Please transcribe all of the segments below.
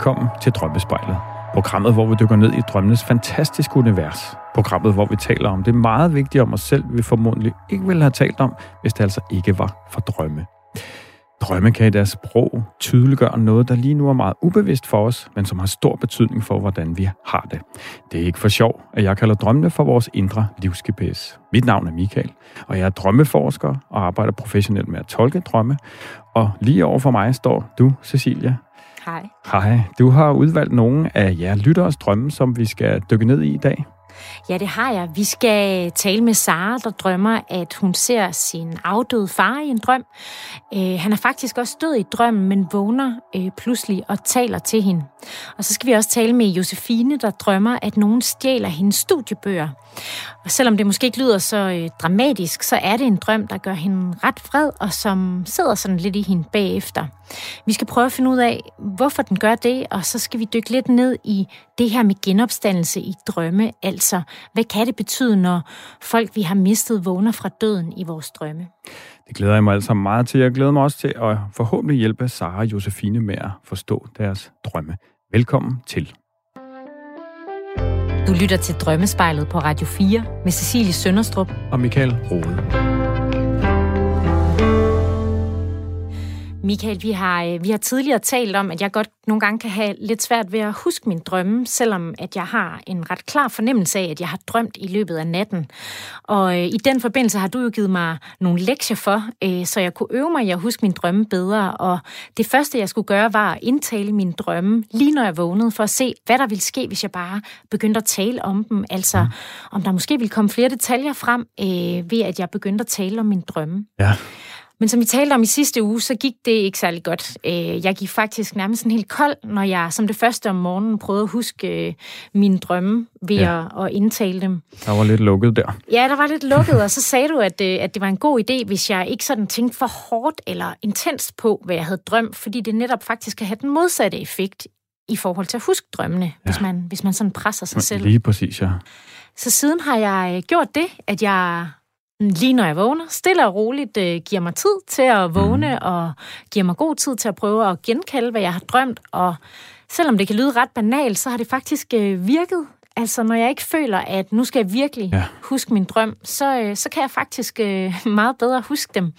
Velkommen til Drømmespejlet. Programmet, hvor vi dykker ned i drømmenes fantastiske univers. Programmet, hvor vi taler om det meget vigtige om os selv, vi formodentlig ikke ville have talt om, hvis det altså ikke var for drømme. Drømme kan i deres sprog tydeliggøre noget, der lige nu er meget ubevidst for os, men som har stor betydning for, hvordan vi har det. Det er ikke for sjov, at jeg kalder drømmene for vores indre livs-GPS. Mit navn er Michael, og jeg er drømmeforsker og arbejder professionelt med at tolke drømme. Og lige over for mig står du, Cecilia. Hej. Hej. Du har udvalgt nogle af jer lytteres drømme, som vi skal dykke ned i i dag. Ja, det har jeg. Vi skal tale med Sara, der drømmer, at hun ser sin afdøde far i en drøm. Øh, han er faktisk også død i drømmen, men vågner øh, pludselig og taler til hende. Og så skal vi også tale med Josefine, der drømmer, at nogen stjæler hendes studiebøger. Og selvom det måske ikke lyder så øh, dramatisk, så er det en drøm, der gør hende ret fred, og som sidder sådan lidt i hende bagefter. Vi skal prøve at finde ud af, hvorfor den gør det, og så skal vi dykke lidt ned i det her med genopstandelse i drømme. Altså, hvad kan det betyde, når folk, vi har mistet, vågner fra døden i vores drømme? Det glæder jeg mig altså meget til. Jeg glæder mig også til at forhåbentlig hjælpe Sara og Josefine med at forstå deres drømme. Velkommen til. Du lytter til Drømmespejlet på Radio 4 med Cecilie Sønderstrup og Michael Rode. Michael, vi har, øh, vi har tidligere talt om, at jeg godt nogle gange kan have lidt svært ved at huske min drømme, selvom at jeg har en ret klar fornemmelse af, at jeg har drømt i løbet af natten. Og øh, i den forbindelse har du jo givet mig nogle lektier for, øh, så jeg kunne øve mig i at huske min drømme bedre. Og det første, jeg skulle gøre, var at indtale mine drømme, lige når jeg vågnede, for at se, hvad der ville ske, hvis jeg bare begyndte at tale om dem. Altså, mm. om der måske ville komme flere detaljer frem, øh, ved at jeg begyndte at tale om min drømme. Ja. Men som vi talte om i sidste uge, så gik det ikke særlig godt. Øh, jeg gik faktisk nærmest sådan helt kold, når jeg som det første om morgenen prøvede at huske øh, mine drømme ved ja. at, at indtale dem. Der var lidt lukket der. Ja, der var lidt lukket, og så sagde du, at, øh, at det var en god idé, hvis jeg ikke sådan tænkte for hårdt eller intenst på, hvad jeg havde drømt, fordi det netop faktisk kan have den modsatte effekt i forhold til at huske drømmene, ja. hvis, man, hvis man sådan presser sig selv. Lige præcis, ja. Så siden har jeg gjort det, at jeg lige når jeg vågner, stille og roligt øh, giver mig tid til at vågne, mm. og giver mig god tid til at prøve at genkalde, hvad jeg har drømt. Og selvom det kan lyde ret banalt, så har det faktisk øh, virket. Altså, når jeg ikke føler, at nu skal jeg virkelig ja. huske min drøm, så, øh, så kan jeg faktisk øh, meget bedre huske dem.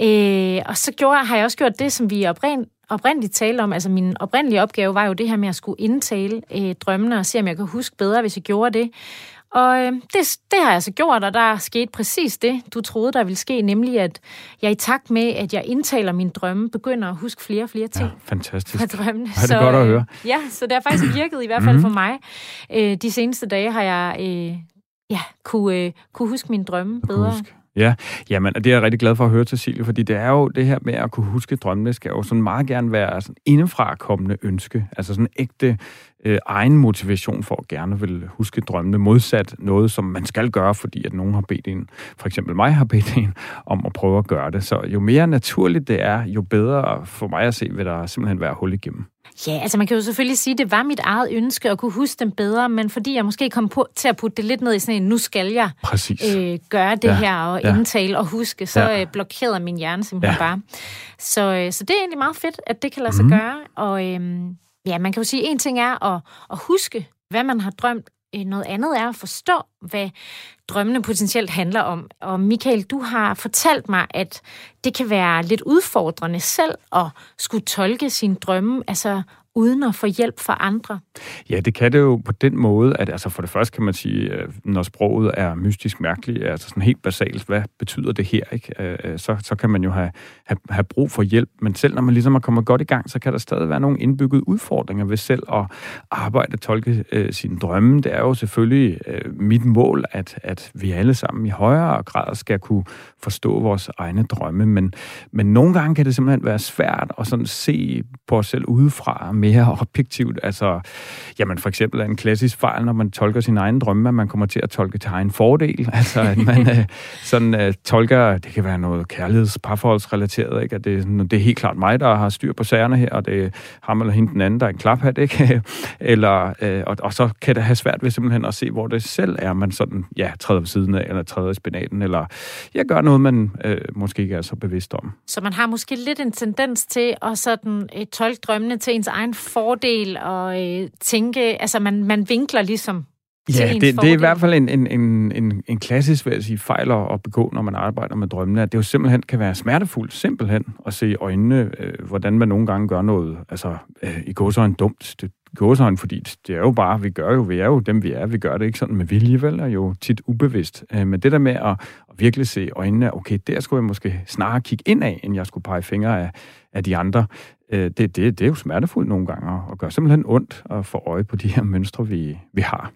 Øh, og så gjorde, har jeg også gjort det, som vi oprind, oprindeligt talte om. Altså, min oprindelige opgave var jo det her med at skulle indtale øh, drømmene og se, om jeg kan huske bedre, hvis jeg gjorde det. Og øh, det, det har jeg så gjort, og der er sket præcis det, du troede, der ville ske, nemlig at jeg i takt med, at jeg indtaler min drømme, begynder at huske flere og flere ting. Ja, fantastisk. Fra drømmene. Ja, det er godt at høre. Øh, ja, så det har faktisk virket, i hvert fald mm. for mig. Øh, de seneste dage har jeg øh, ja, kunne, øh, kunne huske min drømme bedre. Huske. Ja, jamen, og det er jeg rigtig glad for at høre, Cecilie, fordi det er jo det her med at kunne huske drømmene, skal jo sådan meget gerne være sådan indefra kommende ønske, altså sådan ægte øh, egen motivation for at gerne vil huske drømmene, modsat noget, som man skal gøre, fordi at nogen har bedt en, for eksempel mig har bedt en, om at prøve at gøre det. Så jo mere naturligt det er, jo bedre for mig at se, vil der simpelthen være hul igennem. Ja, altså man kan jo selvfølgelig sige, at det var mit eget ønske at kunne huske dem bedre, men fordi jeg måske kom på, til at putte det lidt ned i sådan en, nu skal jeg øh, gøre det ja, her og ja. indtale og huske, så ja. øh, blokerede min hjerne simpelthen ja. bare. Så, øh, så det er egentlig meget fedt, at det kan lade sig mm. gøre, og øh, ja, man kan jo sige, at en ting er at, at huske, hvad man har drømt. Øh, noget andet er at forstå, hvad drømmene potentielt handler om. Og Michael, du har fortalt mig, at det kan være lidt udfordrende selv at skulle tolke sine drømme, altså uden at få hjælp fra andre? Ja, det kan det jo på den måde, at altså for det første kan man sige, øh, når sproget er mystisk mærkeligt, altså sådan helt basalt, hvad betyder det her, ikke? Øh, øh, så, så kan man jo have, have, have brug for hjælp, men selv når man ligesom er kommet godt i gang, så kan der stadig være nogle indbyggede udfordringer ved selv at arbejde og tolke øh, sine drømme. Det er jo selvfølgelig øh, mit mål, at, at vi alle sammen i højere grad skal kunne forstå vores egne drømme, men, men nogle gange kan det simpelthen være svært at sådan se på os selv udefra, mere objektivt. Altså, jamen for eksempel er en klassisk fejl, når man tolker sin egen drømme, at man kommer til at tolke til egen fordel. Altså, at man øh, sådan øh, tolker, det kan være noget kærligheds- parforholdsrelateret, ikke? At det, det er helt klart mig, der har styr på sagerne her, og det er ham eller hende den anden, der er en klaphat, ikke? eller, øh, og, og, så kan det have svært ved simpelthen at se, hvor det selv er, man sådan, ja, træder ved siden af, eller træder i spinaten, eller jeg gør noget, man øh, måske ikke er så bevidst om. Så man har måske lidt en tendens til at sådan øh, tolke drømmene til ens egen fordel, og øh, tænke, altså man, man vinkler ligesom Ja, det, det er i hvert fald en, en, en, en, en klassisk vil jeg sige, fejl at begå, når man arbejder med drømmene, at det jo simpelthen kan være smertefuldt, simpelthen, at se i øjnene, øh, hvordan man nogle gange gør noget, altså øh, i går så en dumt, det gåsøjne, fordi det er jo bare, vi gør jo, vi er jo dem, vi er. Vi gør det ikke sådan med vilje, vel, er jo tit ubevidst. Øh, men det der med at, at virkelig se øjnene, okay, der skulle jeg måske snarere kigge ind af, end jeg skulle pege fingre af, af de andre. Øh, det, det, det er jo smertefuldt nogle gange, og gør simpelthen ondt at få øje på de her mønstre, vi, vi har.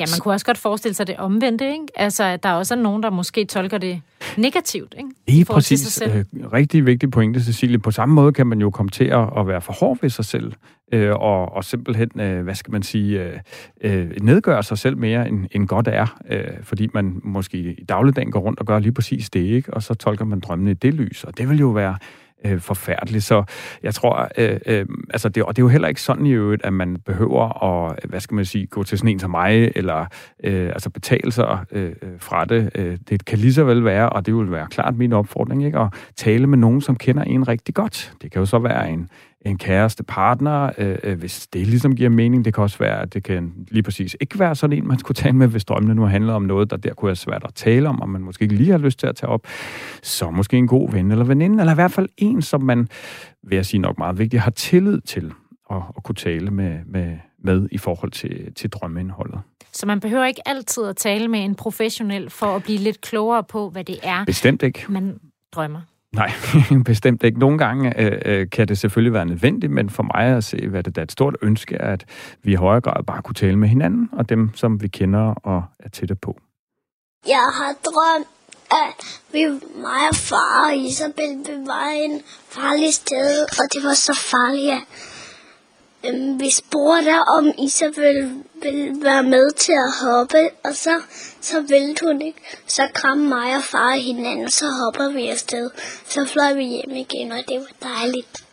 Ja, man kunne også godt forestille sig det omvendte, ikke? Altså, at der også er nogen, der måske tolker det negativt, ikke? Lige præcis. Øh, rigtig vigtig pointe, Cecilie. På samme måde kan man jo komme til at, at være for hård ved sig selv, øh, og, og simpelthen, øh, hvad skal man sige, øh, øh, nedgøre sig selv mere, end, end godt er, øh, fordi man måske i dagligdagen går rundt og gør lige præcis det, ikke? Og så tolker man drømmene i det lys, og det vil jo være øh, forfærdelig. Så jeg tror, øh, øh, altså det, og det er jo heller ikke sådan i øvrigt, at man behøver at, øh, hvad skal man sige, gå til sådan en som mig, eller øh, altså betale sig øh, øh, fra det. Øh, det kan lige så vel være, og det vil være klart min opfordring, ikke? at tale med nogen, som kender en rigtig godt. Det kan jo så være en, en kæreste partner, øh, øh, hvis det ligesom giver mening. Det kan også være, at det kan lige præcis ikke være sådan en, man skulle tale med, hvis drømmene nu handler om noget, der der kunne være svært at tale om, og man måske ikke lige har lyst til at tage op. Så måske en god ven eller veninde, eller i hvert fald en, som man, vil jeg sige nok meget vigtigt, har tillid til at, at kunne tale med, med, med i forhold til, til drømmeindholdet. Så man behøver ikke altid at tale med en professionel for at blive lidt klogere på, hvad det er, Bestemt ikke. man drømmer. Nej, bestemt ikke. Nogle gange øh, øh, kan det selvfølgelig være nødvendigt, men for mig at se, hvad det er et stort ønske, er, at vi i højere grad bare kunne tale med hinanden, og dem, som vi kender og er tætte på. Jeg har drømt, at vi, mig og far og Isabel var en farlig sted, og det var så farligt, at hvis vi der, om I så vil, ville være med til at hoppe, og så, så ville hun ikke. Så kram mig og far hinanden, så hopper vi afsted. Så fløj vi hjem igen, og det var dejligt.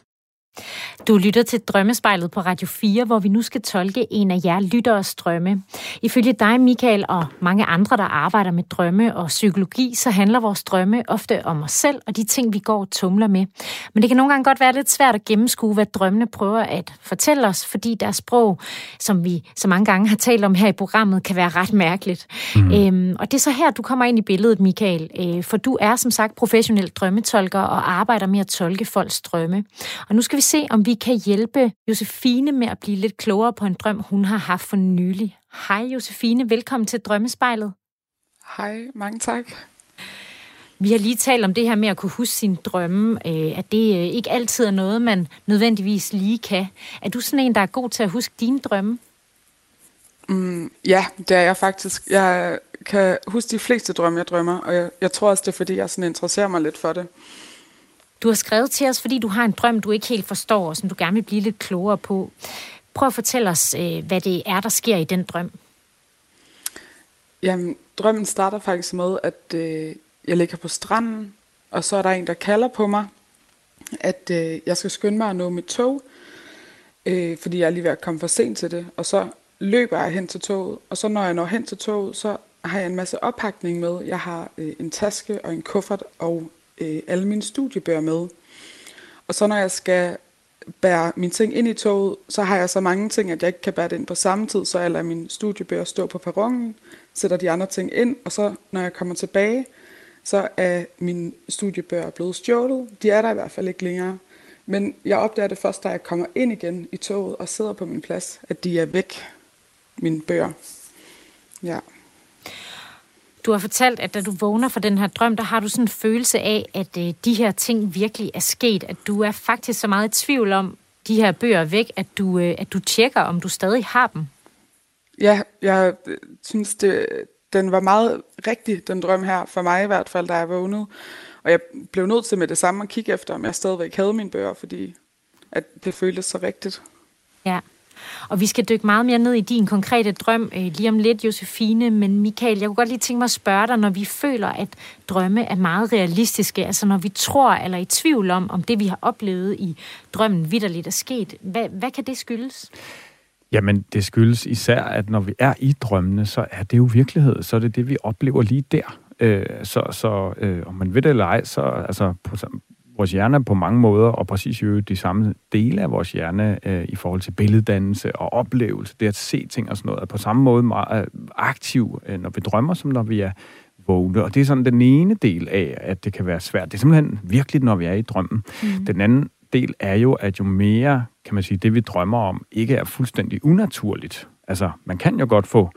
Du lytter til Drømmespejlet på Radio 4, hvor vi nu skal tolke en af jer lytteres drømme. Ifølge dig, Michael, og mange andre, der arbejder med drømme og psykologi, så handler vores drømme ofte om os selv og de ting, vi går og tumler med. Men det kan nogle gange godt være lidt svært at gennemskue, hvad drømmene prøver at fortælle os, fordi deres sprog, som vi så mange gange har talt om her i programmet, kan være ret mærkeligt. Mm. Øhm, og det er så her, du kommer ind i billedet, Michael, øh, for du er som sagt professionel drømmetolker og arbejder med at tolke folks drømme. Og nu skal vi se, om vi kan hjælpe Josefine med at blive lidt klogere på en drøm, hun har haft for nylig. Hej Josefine, velkommen til Drømmespejlet. Hej, mange tak. Vi har lige talt om det her med at kunne huske sine drømme, øh, at det øh, ikke altid er noget, man nødvendigvis lige kan. Er du sådan en, der er god til at huske dine drømme? Mm, ja, det er jeg faktisk. Jeg kan huske de fleste drømme, jeg drømmer, og jeg, jeg tror også, det er, fordi jeg sådan interesserer mig lidt for det. Du har skrevet til os, fordi du har en drøm, du ikke helt forstår, og som du gerne vil blive lidt klogere på. Prøv at fortælle os, øh, hvad det er, der sker i den drøm. Jamen, drømmen starter faktisk med, at øh, jeg ligger på stranden, og så er der en, der kalder på mig, at øh, jeg skal skynde mig at nå mit tog, øh, fordi jeg er lige ved at komme for sent til det. Og så løber jeg hen til toget, og så når jeg når hen til toget, så har jeg en masse oppakning med. Jeg har øh, en taske og en kuffert og øh, alle mine studiebøger med. Og så når jeg skal bære mine ting ind i toget, så har jeg så mange ting, at jeg ikke kan bære det ind på samme tid, så jeg lader mine studiebøger stå på perronen, sætter de andre ting ind, og så når jeg kommer tilbage, så er mine studiebøger blevet stjålet. De er der i hvert fald ikke længere. Men jeg opdager det først, da jeg kommer ind igen i toget og sidder på min plads, at de er væk, mine bøger. Ja. Du har fortalt, at da du vågner fra den her drøm, der har du sådan en følelse af, at øh, de her ting virkelig er sket. At du er faktisk så meget i tvivl om de her bøger væk, at du, øh, at du tjekker, om du stadig har dem. Ja, jeg øh, synes, det, den var meget rigtig, den drøm her, for mig i hvert fald, da jeg vågnede. Og jeg blev nødt til med det samme at kigge efter, om jeg stadigvæk havde mine bøger, fordi at det føltes så rigtigt. Ja. Og vi skal dykke meget mere ned i din konkrete drøm øh, lige om lidt, Josefine. Men Michael, jeg kunne godt lige tænke mig at spørge dig, når vi føler, at drømme er meget realistiske, altså når vi tror eller er i tvivl om, om det vi har oplevet i drømmen vidderligt er sket, hvad, hvad kan det skyldes? Jamen, det skyldes især, at når vi er i drømmene, så er det jo virkelighed. Så er det det, vi oplever lige der. Øh, så så øh, om man ved det eller ej, så altså, på, vores hjerne på mange måder, og præcis jo de samme dele af vores hjerne øh, i forhold til billeddannelse og oplevelse, det at se ting og sådan noget, er på samme måde meget øh, aktiv, øh, når vi drømmer, som når vi er vågne. Og det er sådan den ene del af, at det kan være svært. Det er simpelthen virkelig, når vi er i drømmen. Mm. Den anden del er jo, at jo mere, kan man sige, det vi drømmer om, ikke er fuldstændig unaturligt. Altså, man kan jo godt få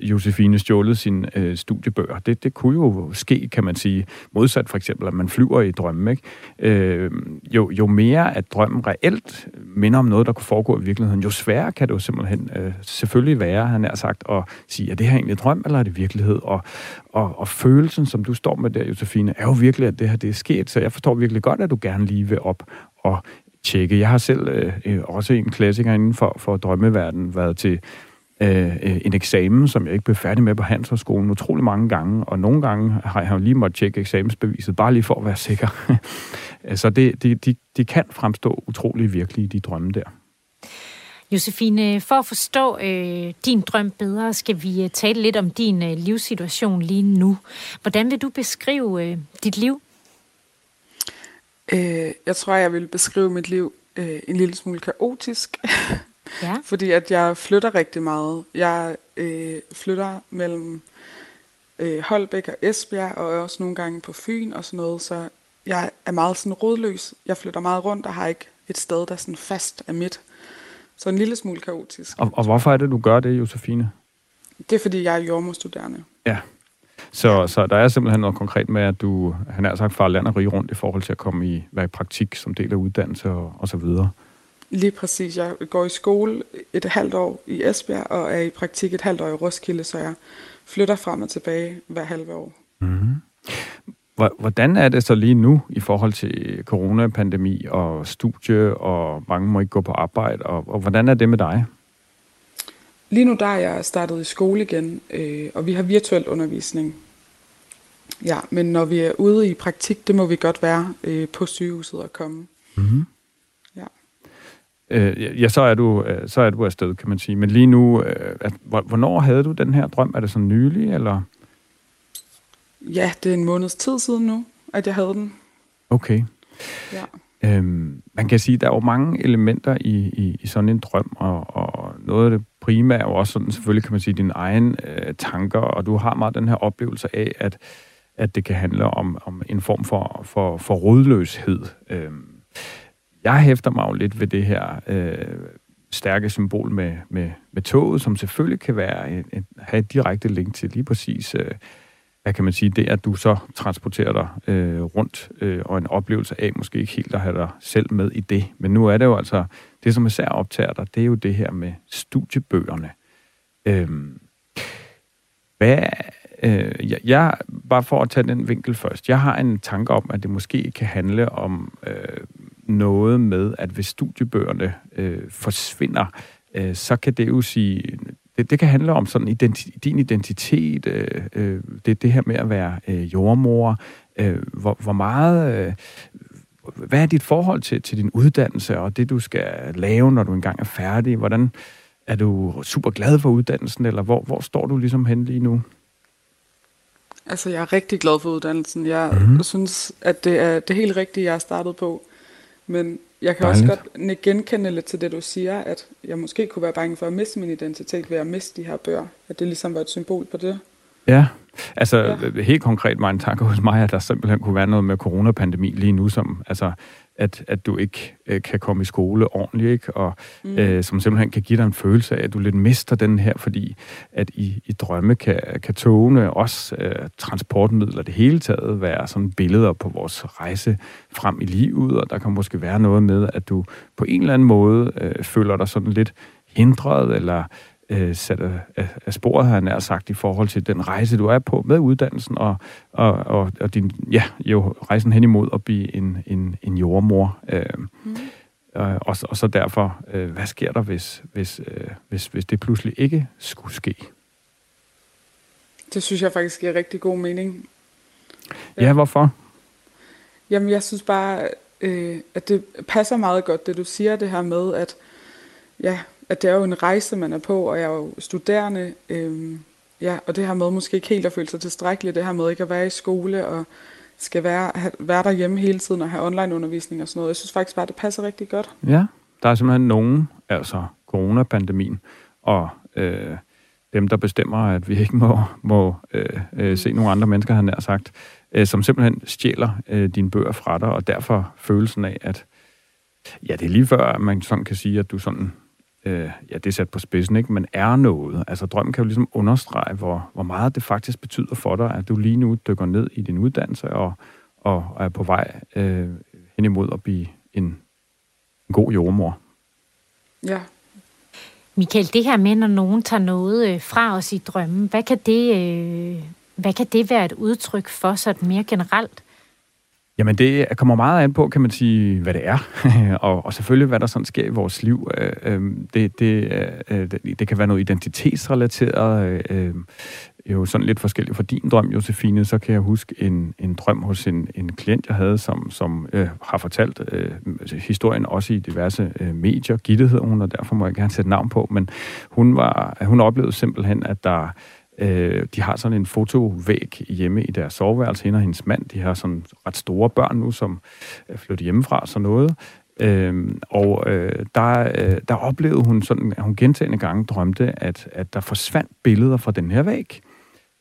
Josefine stjålet sine øh, studiebøger. Det, det kunne jo ske, kan man sige, modsat for eksempel, at man flyver i drømmen. Ikke? Øh, jo, jo mere at drømmen reelt minder om noget, der kunne foregå i virkeligheden, jo sværere kan det jo simpelthen øh, selvfølgelig være, han har sagt, at sige, er det her egentlig drøm, eller er det virkelighed? Og, og, og følelsen, som du står med der, Josefine, er jo virkelig, at det her det er sket, så jeg forstår virkelig godt, at du gerne lige vil op og tjekke. Jeg har selv øh, øh også en klassiker inden for, for drømmeverdenen været til Øh, øh, en eksamen, som jeg ikke blev færdig med på Handelshøjskolen utrolig mange gange, og nogle gange har jeg jo lige måttet tjekke eksamensbeviset, bare lige for at være sikker. Så det, de, de, de kan fremstå utrolig virkelige, de drømme der. Josefine, for at forstå øh, din drøm bedre, skal vi øh, tale lidt om din øh, livssituation lige nu. Hvordan vil du beskrive øh, dit liv? Øh, jeg tror, jeg vil beskrive mit liv øh, en lille smule kaotisk. Ja. Fordi at jeg flytter rigtig meget. Jeg øh, flytter mellem øh, Holbæk og Esbjerg, og også nogle gange på Fyn og sådan noget, så jeg er meget sådan rådløs. Jeg flytter meget rundt og har ikke et sted, der sådan fast er mit. Så en lille smule kaotisk. Og, og hvorfor er det, du gør det, Josefine? Det er, fordi jeg er jordmorstuderende. Ja. Så, så der er simpelthen noget konkret med, at du, han har sagt, far land og rige rundt i forhold til at komme i, være i praktik som del af uddannelse og, og så videre. Lige præcis. Jeg går i skole et halvt år i Esbjerg, og er i praktik et halvt år i Roskilde, så jeg flytter frem og tilbage hver halve år. Mm-hmm. Hvordan er det så lige nu i forhold til coronapandemi og studie, og mange må ikke gå på arbejde, og, og hvordan er det med dig? Lige nu der er jeg startet i skole igen, øh, og vi har virtuel undervisning. Ja, men når vi er ude i praktik, det må vi godt være øh, på sygehuset og komme. Mm-hmm øh, ja, så er, du, øh, så er du afsted, kan man sige. Men lige nu, øh, at, hvornår havde du den her drøm? Er det så nylig, eller? Ja, det er en måneds tid siden nu, at jeg havde den. Okay. Ja. Øhm, man kan sige, at der er jo mange elementer i, i, i sådan en drøm, og, og noget af det primære er jo også sådan, selvfølgelig kan man sige, dine egne øh, tanker, og du har meget den her oplevelse af, at, at det kan handle om, om en form for, for, for rodløshed. Øhm, jeg hæfter mig jo lidt ved det her øh, stærke symbol med, med, med toget, som selvfølgelig kan være en, en, have et direkte link til lige præcis, øh, hvad kan man sige, det at du så transporterer dig øh, rundt, øh, og en oplevelse af måske ikke helt at have dig selv med i det. Men nu er det jo altså, det som især optager dig, det er jo det her med studiebøgerne. Øh, hvad, øh, jeg, jeg, bare for at tage den vinkel først, jeg har en tanke om, at det måske kan handle om øh, noget med, at hvis studiebøgerne øh, forsvinder, øh, så kan det jo sige, det, det kan handle om sådan identi, din identitet, øh, øh, det, det her med at være øh, jordmor, øh, hvor, hvor meget... Øh, hvad er dit forhold til, til din uddannelse og det, du skal lave, når du engang er færdig? Hvordan er du super glad for uddannelsen, eller hvor, hvor står du ligesom hen lige nu? Altså, jeg er rigtig glad for uddannelsen. Jeg mm-hmm. synes, at det er det helt rigtige, jeg har startet på. Men jeg kan Dejligt. også godt genkende lidt til det, du siger, at jeg måske kunne være bange for at miste min identitet ved at miste de her bøger. At det ligesom var et symbol på det. Ja, altså ja. helt konkret var en tanke hos mig, at der simpelthen kunne være noget med coronapandemi lige nu, som altså at, at du ikke øh, kan komme i skole ordentligt, ikke? og mm. øh, som simpelthen kan give dig en følelse af, at du lidt mister den her, fordi at i, i drømme kan, kan togene, også øh, transportmidler det hele taget, være sådan billeder på vores rejse frem i livet, og der kan måske være noget med, at du på en eller anden måde øh, føler dig sådan lidt hindret, eller øh, sat af, af sporet, har jeg sagt, i forhold til den rejse, du er på med uddannelsen, og, og, og, og din, ja, jo, rejsen hen imod at blive en, en, en jordmor. Øh, mm. Øh, og, og så derfor, øh, hvad sker der, hvis, hvis, øh, hvis, hvis det pludselig ikke skulle ske? Det synes jeg faktisk giver rigtig god mening. Ja, hvorfor? Jamen, jeg synes bare, øh, at det passer meget godt, det du siger, det her med, at, ja, at det er jo en rejse, man er på, og jeg er jo studerende, øh, ja, og det her med måske ikke helt at føle sig tilstrækkelig, det her med ikke at være i skole, og skal være, have, være derhjemme hele tiden og have online-undervisning og sådan noget. Jeg synes faktisk bare, det passer rigtig godt. Ja, der er simpelthen nogen, altså coronapandemien, og øh, dem, der bestemmer, at vi ikke må, må øh, øh, se nogle andre mennesker, han har sagt, øh, som simpelthen stjæler øh, dine bøger fra dig, og derfor følelsen af, at ja, det er lige før, at man sådan kan sige, at du sådan, øh, ja, det er sat på spidsen, ikke, men er noget. Altså drømmen kan jo ligesom understrege, hvor, hvor meget det faktisk betyder for dig, at du lige nu dykker ned i din uddannelse og, og er på vej øh, hen imod at blive en, en god jordmor. Ja. Michael, det her med, når nogen tager noget øh, fra os i drømmen, hvad kan det, øh, hvad kan det være et udtryk for sådan mere generelt? Jamen, det kommer meget an på, kan man sige, hvad det er, og, og selvfølgelig, hvad der sådan sker i vores liv. Øh, øh det, det, øh, øh, det, det kan være noget identitetsrelateret, øh, øh, jo sådan lidt forskelligt for din drøm, Josefine, så kan jeg huske en, en drøm hos en, en klient, jeg havde, som, som øh, har fortalt øh, historien også i diverse øh, medier. Gitte hedder hun, og derfor må jeg gerne sætte navn på, men hun, var, hun oplevede simpelthen, at der Øh, de har sådan en fotovæg hjemme i deres soveværelse, hende og hendes mand. De har sådan ret store børn nu, som er flyttet hjemmefra, så noget. Øhm, og øh, der, øh, der oplevede hun sådan, at hun gentagende gange drømte, at, at der forsvandt billeder fra den her væg.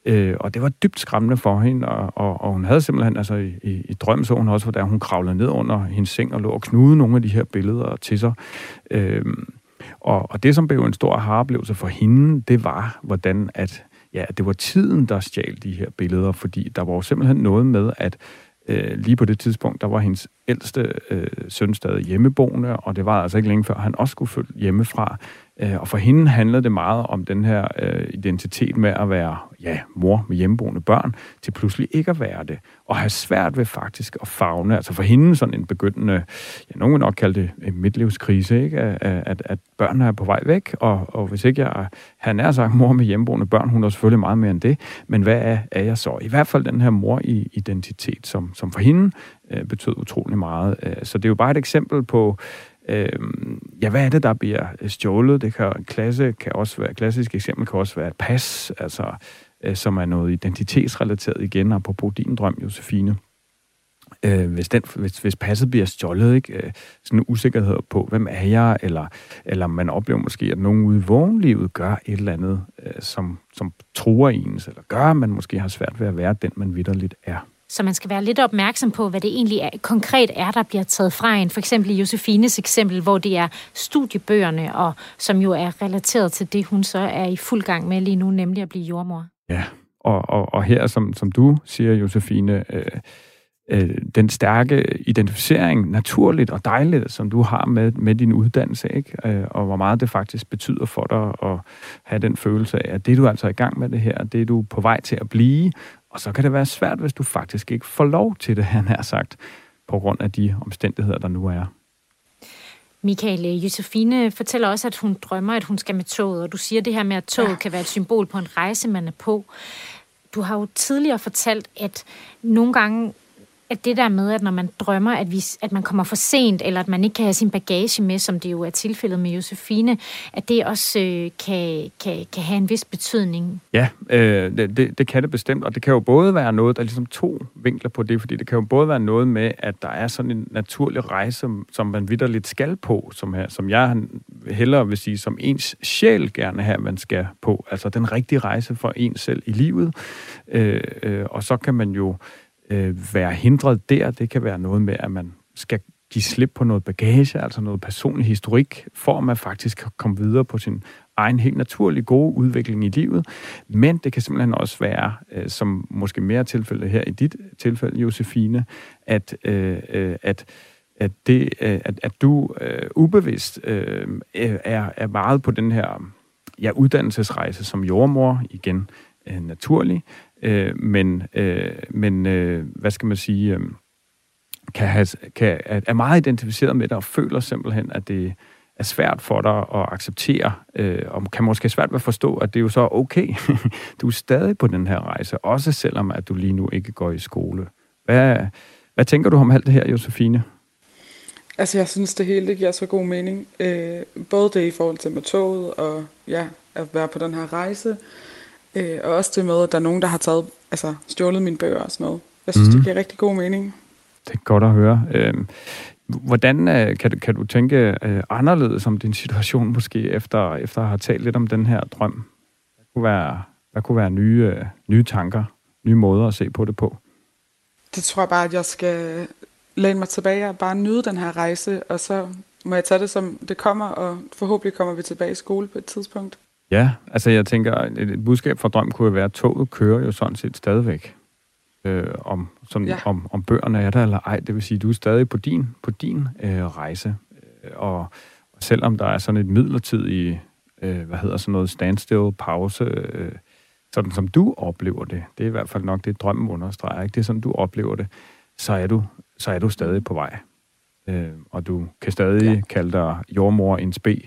Øh, og det var dybt skræmmende for hende, og, og, og hun havde simpelthen, altså i, i, i drøm så hun også, hvordan hun kravlede ned under hendes seng og lå og knude nogle af de her billeder til sig. Øh, og, og det, som blev en stor haroplevelse for hende, det var, hvordan at ja, det var tiden, der stjal de her billeder, fordi der var jo simpelthen noget med, at øh, lige på det tidspunkt, der var hendes ældste øh, søn stadig hjemmeboende, og det var altså ikke længe før, han også skulle følge hjemmefra. Øh, og for hende handlede det meget om den her øh, identitet med at være ja, mor med hjemmeboende børn, til pludselig ikke at være det. Og have svært ved faktisk at fagne. Altså for hende sådan en begyndende, ja, nogen vil nok kalde det en midtlivskrise, ikke? At, at, at børnene er på vej væk, og, og hvis ikke jeg, har nær sagt mor med hjemmeboende børn, hun er selvfølgelig meget mere end det, men hvad er, er jeg så? I hvert fald den her mor-identitet, som, som for hende øh, betød utrolig meget. Øh, så det er jo bare et eksempel på, øh, ja, hvad er det, der bliver øh, stjålet? Det kan, klasse kan også være, et klassisk eksempel kan også være et pas, altså, øh, som er noget identitetsrelateret igen, apropos din drøm, Josefine. Øh, hvis, den, hvis, hvis passet bliver stjålet, ikke? Øh, sådan en usikkerhed på, hvem er jeg, eller, eller man oplever måske, at nogen ude i vognlivet gør et eller andet, øh, som, som truer ens, eller gør, at man måske har svært ved at være den, man vidderligt er. Så man skal være lidt opmærksom på, hvad det egentlig er, konkret er, der bliver taget fra en. For eksempel i Josefines eksempel, hvor det er studiebøgerne, og som jo er relateret til det, hun så er i fuld gang med lige nu, nemlig at blive jordmor. Ja, og, og, og her, som, som du siger, Josefine, øh, øh, den stærke identificering, naturligt og dejligt, som du har med, med din uddannelse, ikke? Øh, og hvor meget det faktisk betyder for dig at have den følelse af, at det du er altså er i gang med det her, det er du på vej til at blive, og så kan det være svært, hvis du faktisk ikke får lov til det, han har sagt, på grund af de omstændigheder, der nu er. Michael, Josefine fortæller også, at hun drømmer, at hun skal med toget, og du siger det her med, at toget ja. kan være et symbol på en rejse, man er på. Du har jo tidligere fortalt, at nogle gange at det der med, at når man drømmer, at, vi, at man kommer for sent, eller at man ikke kan have sin bagage med, som det jo er tilfældet med Josefine, at det også øh, kan, kan, kan have en vis betydning. Ja, øh, det, det, det kan det bestemt, og det kan jo både være noget, der er ligesom to vinkler på det, fordi det kan jo både være noget med, at der er sådan en naturlig rejse, som man vidderligt skal på, som, her, som jeg hellere vil sige, som ens sjæl gerne her, man skal på. Altså den rigtige rejse for ens selv i livet. Øh, øh, og så kan man jo øh, være hindret der. Det kan være noget med, at man skal give slip på noget bagage, altså noget personlig historik, for at man faktisk kan komme videre på sin egen helt naturlige gode udvikling i livet. Men det kan simpelthen også være, øh, som måske mere tilfælde her i dit tilfælde, Josefine, at, øh, øh at at, det, øh, at, at du øh, ubevidst øh, øh er, er meget på den her ja, uddannelsesrejse som jordmor, igen øh, naturlig, Øh, men øh, men øh, hvad skal man sige? Øh, kan, have, kan er meget identificeret med dig og føler simpelthen, at det er svært for dig at acceptere, øh, og kan måske svært ved at forstå, at det er jo så okay. du er stadig på den her rejse, også selvom at du lige nu ikke går i skole. Hvad, hvad tænker du om alt det her, Josefine? Altså, jeg synes, det hele det giver så god mening. Øh, både det i forhold til med toget, og ja, at være på den her rejse, øh, og også det med, at der er nogen, der har taget, altså, stjålet mine bøger og sådan noget. Jeg synes, mm. det giver rigtig god mening. Det er godt at høre. Øh, hvordan kan, du, kan du tænke øh, anderledes om din situation, måske efter, efter at have talt lidt om den her drøm? Hvad kunne være, hvad kunne være nye, øh, nye tanker, nye måder at se på det på? Det tror jeg bare, at jeg skal læne mig tilbage og bare nyde den her rejse, og så må jeg tage det, som det kommer, og forhåbentlig kommer vi tilbage i skole på et tidspunkt. Ja, altså jeg tænker, et budskab fra Drøm kunne være, at toget kører jo sådan set stadigvæk. Øh, om, som, ja. om, om bøgerne er der eller ej. Det vil sige, du er stadig på din, på din øh, rejse. Øh, og, og selvom der er sådan et midlertidigt, øh, hvad hedder sådan noget, standstill, pause, øh, sådan som du oplever det, det er i hvert fald nok det, drømmen understreger, ikke? det er sådan, du oplever det, så er du, så er du stadig på vej. Øh, og du kan stadig ja. kalde dig jordmor en spe,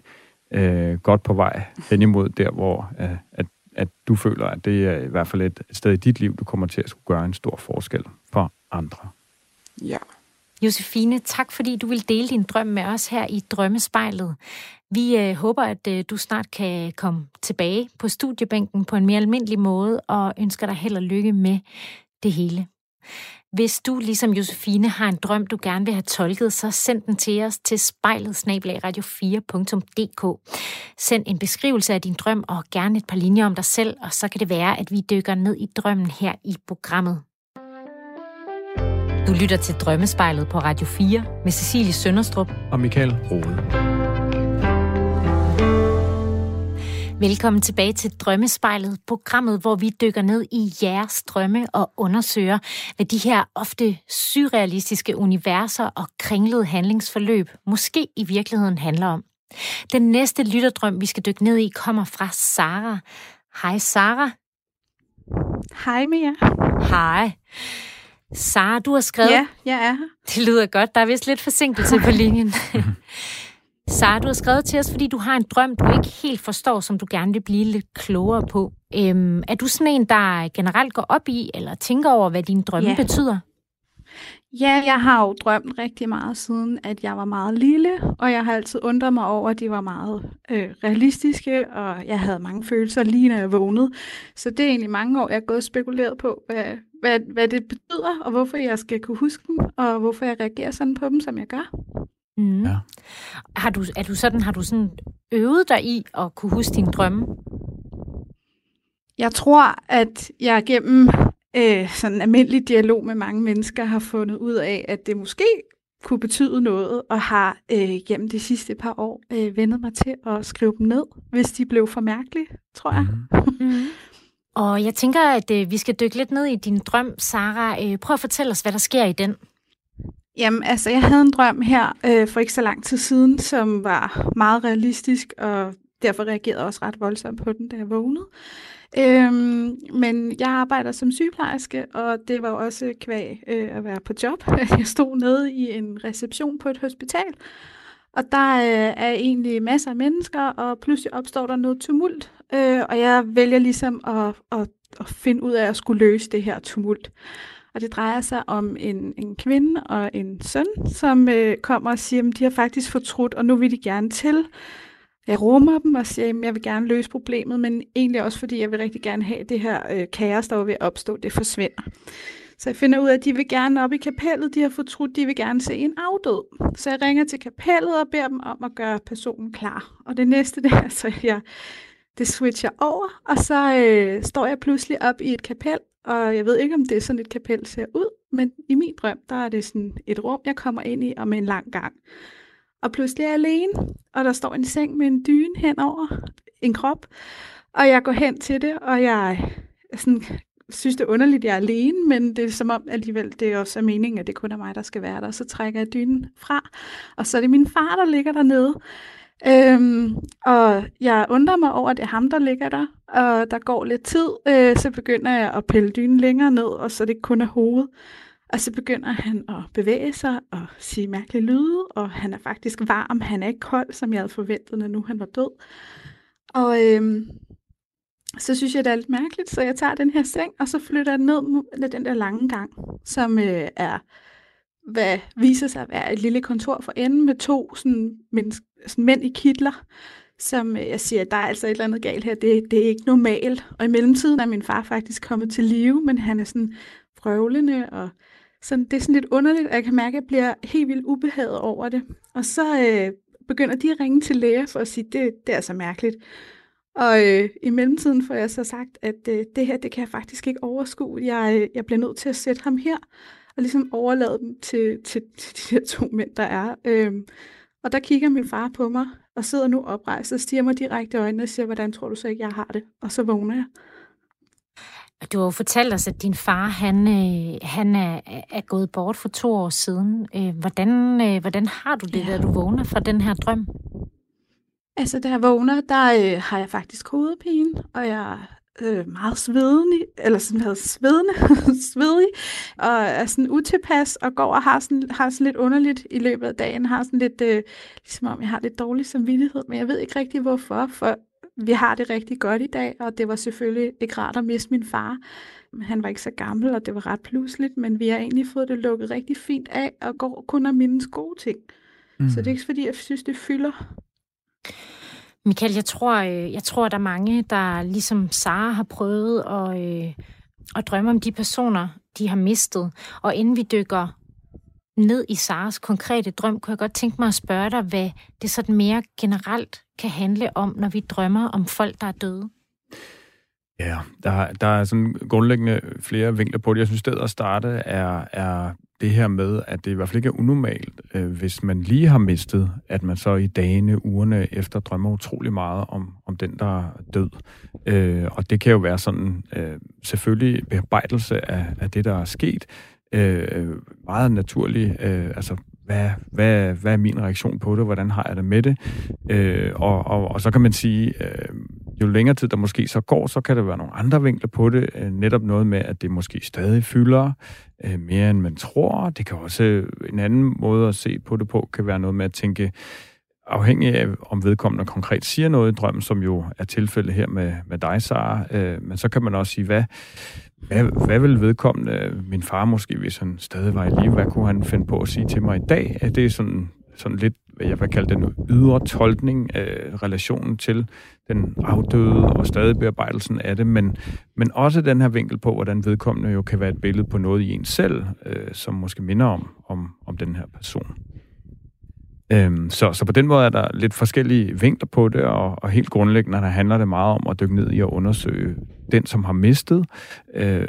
øh, godt på vej hen imod der, hvor øh, at, at du føler, at det er i hvert fald et sted i dit liv, du kommer til at skulle gøre en stor forskel for andre. Ja. Josefine, tak fordi du vil dele din drøm med os her i Drømmespejlet. Vi øh, håber, at øh, du snart kan komme tilbage på studiebænken på en mere almindelig måde, og ønsker dig held og lykke med det hele. Hvis du, ligesom Josefine, har en drøm, du gerne vil have tolket, så send den til os til spejlet radio4.dk. Send en beskrivelse af din drøm og gerne et par linjer om dig selv, og så kan det være, at vi dykker ned i drømmen her i programmet. Du lytter til Drømmespejlet på Radio 4 med Cecilie Sønderstrup og Michael Rode. Velkommen tilbage til Drømmespejlet, programmet, hvor vi dykker ned i jeres drømme og undersøger, hvad de her ofte surrealistiske universer og kringlede handlingsforløb måske i virkeligheden handler om. Den næste lytterdrøm, vi skal dykke ned i, kommer fra Sara. Hej Sara. Hej Mia. Hej. Sara, du har skrevet... Ja, jeg er her. Det lyder godt. Der er vist lidt forsinkelse på linjen. Sara, du har skrevet til os, fordi du har en drøm, du ikke helt forstår, som du gerne vil blive lidt klogere på. Øhm, er du sådan en, der generelt går op i, eller tænker over, hvad din drømme ja. betyder? Ja, jeg har jo drømt rigtig meget siden, at jeg var meget lille, og jeg har altid undret mig over, at de var meget øh, realistiske, og jeg havde mange følelser lige når jeg vågnede. Så det er egentlig mange år, jeg har gået og spekuleret på, hvad, hvad, hvad det betyder, og hvorfor jeg skal kunne huske dem, og hvorfor jeg reagerer sådan på dem, som jeg gør. Mm. Ja. Har du, er du sådan, har du sådan øvet dig i at kunne huske dine drømme? Jeg tror, at jeg gennem øh, sådan almindelig dialog med mange mennesker har fundet ud af, at det måske kunne betyde noget, og har øh, gennem de sidste par år øh, vendet mig til at skrive dem ned, hvis de blev for mærkelige, tror jeg. Mm. mm. Og jeg tænker, at øh, vi skal dykke lidt ned i din drøm, Sara. Øh, prøv at fortælle os, hvad der sker i den. Jamen, altså, jeg havde en drøm her øh, for ikke så lang tid siden, som var meget realistisk, og derfor reagerede jeg også ret voldsomt på den, da jeg vågnede. Øhm, men jeg arbejder som sygeplejerske, og det var også kvæg øh, at være på job. Jeg stod nede i en reception på et hospital, og der øh, er egentlig masser af mennesker, og pludselig opstår der noget tumult, øh, og jeg vælger ligesom at, at, at finde ud af at skulle løse det her tumult. Og det drejer sig om en, en kvinde og en søn, som øh, kommer og siger, at de har faktisk fortrudt, og nu vil de gerne til. Jeg rummer dem og siger, at jeg vil gerne løse problemet, men egentlig også fordi, jeg vil rigtig gerne have det her øh, kaos, der var ved at opstå, det forsvinder. Så jeg finder ud af, at de vil gerne op i kapellet, de har fortrudt, de vil gerne se en afdød. Så jeg ringer til kapellet og beder dem om at gøre personen klar. Og det næste, det er, så jeg, det switcher over, og så øh, står jeg pludselig op i et kapel, og jeg ved ikke, om det er sådan et kapel ser ud, men i min drøm, der er det sådan et rum, jeg kommer ind i, og med en lang gang. Og pludselig er jeg alene, og der står en seng med en dyne henover en krop, og jeg går hen til det, og jeg sådan, synes, det er underligt, at jeg er alene, men det er som om alligevel, det er også meningen, at det kun er mig, der skal være der. Så trækker jeg dynen fra, og så er det min far, der ligger dernede. Øhm, og jeg undrer mig over, at det er ham, der ligger der, og der går lidt tid, øh, så begynder jeg at pille dynen længere ned, og så det det kun af hovedet. Og så begynder han at bevæge sig og sige mærkelige lyde, og han er faktisk varm, han er ikke kold, som jeg havde forventet, når nu han var død. Og øhm, så synes jeg, det er lidt mærkeligt, så jeg tager den her seng, og så flytter jeg ned med den der lange gang, som øh, er, hvad viser sig at være et lille kontor for enden med to sådan, menneske, sådan mænd i kitler, som øh, jeg siger, der er altså et eller andet galt her, det, det er ikke normalt. Og i mellemtiden er min far faktisk kommet til live, men han er sådan frøvlende, og sådan, det er sådan lidt underligt, og jeg kan mærke, at jeg bliver helt vildt ubehaget over det. Og så øh, begynder de at ringe til læger for at sige, det, det er så mærkeligt. Og øh, i mellemtiden får jeg så sagt, at øh, det her, det kan jeg faktisk ikke overskue. Jeg, øh, jeg bliver nødt til at sætte ham her, og ligesom overlade dem til, til, til de her to mænd, der er. Øh, og der kigger min far på mig, og sidder nu oprejst og stiger mig direkte i øjnene og siger, hvordan tror du så ikke, jeg har det? Og så vågner jeg. Du har jo fortalt os, at din far han, øh, han er, er gået bort for to år siden. Øh, hvordan, øh, hvordan har du det, ja. da du vågner fra den her drøm? Altså, da jeg vågner, der øh, har jeg faktisk hovedpine, og jeg øh, meget svedende, eller sådan noget svedende, svedig, og er sådan utilpas, og går og har sådan, har sådan lidt underligt i løbet af dagen, har sådan lidt, øh, ligesom om jeg har lidt dårlig samvittighed, men jeg ved ikke rigtig hvorfor, for vi har det rigtig godt i dag, og det var selvfølgelig ikke rart at miste min far. Han var ikke så gammel, og det var ret pludseligt, men vi har egentlig fået det lukket rigtig fint af, og går kun at mindes gode ting. Mm. Så det er ikke fordi, jeg synes, det fylder. Michael, jeg tror, øh, jeg tror, der er mange, der ligesom Sara har prøvet at, øh, at drømme om de personer, de har mistet. Og inden vi dykker ned i Saras konkrete drøm, kunne jeg godt tænke mig at spørge dig, hvad det sådan mere generelt kan handle om, når vi drømmer om folk, der er døde. Ja, der, der er sådan grundlæggende flere vinkler på det. Jeg synes, stedet at starte er, er det her med, at det i hvert fald ikke er unormalt, øh, hvis man lige har mistet, at man så i dagene, ugerne efter drømmer utrolig meget om, om den, der er død. Øh, og det kan jo være sådan øh, selvfølgelig bearbejdelse af, af det, der er sket, øh, meget naturlig, øh, altså hvad, hvad, hvad er min reaktion på det, hvordan har jeg det med det, øh, og, og, og så kan man sige, øh, jo længere tid der måske så går, så kan der være nogle andre vinkler på det, øh, netop noget med, at det måske stadig fylder øh, mere, end man tror, det kan også øh, en anden måde at se på det på, kan være noget med at tænke, afhængig af, om vedkommende konkret siger noget i drømmen, som jo er tilfældet her med, med dig, Sara, øh, men så kan man også sige, hvad, hvad, hvad vil vedkommende, min far måske, hvis han stadig var i live, hvad kunne han finde på at sige til mig i dag? Er det sådan, sådan lidt, hvad jeg vil kalde den ydre tolkning af relationen til den afdøde og stadig bearbejdelsen af det, men, men også den her vinkel på, hvordan vedkommende jo kan være et billede på noget i en selv, øh, som måske minder om, om, om den her person. Øhm, så, så på den måde er der lidt forskellige vinkler på det, og, og helt grundlæggende der handler det meget om at dykke ned i at undersøge den, som har mistet. Øh,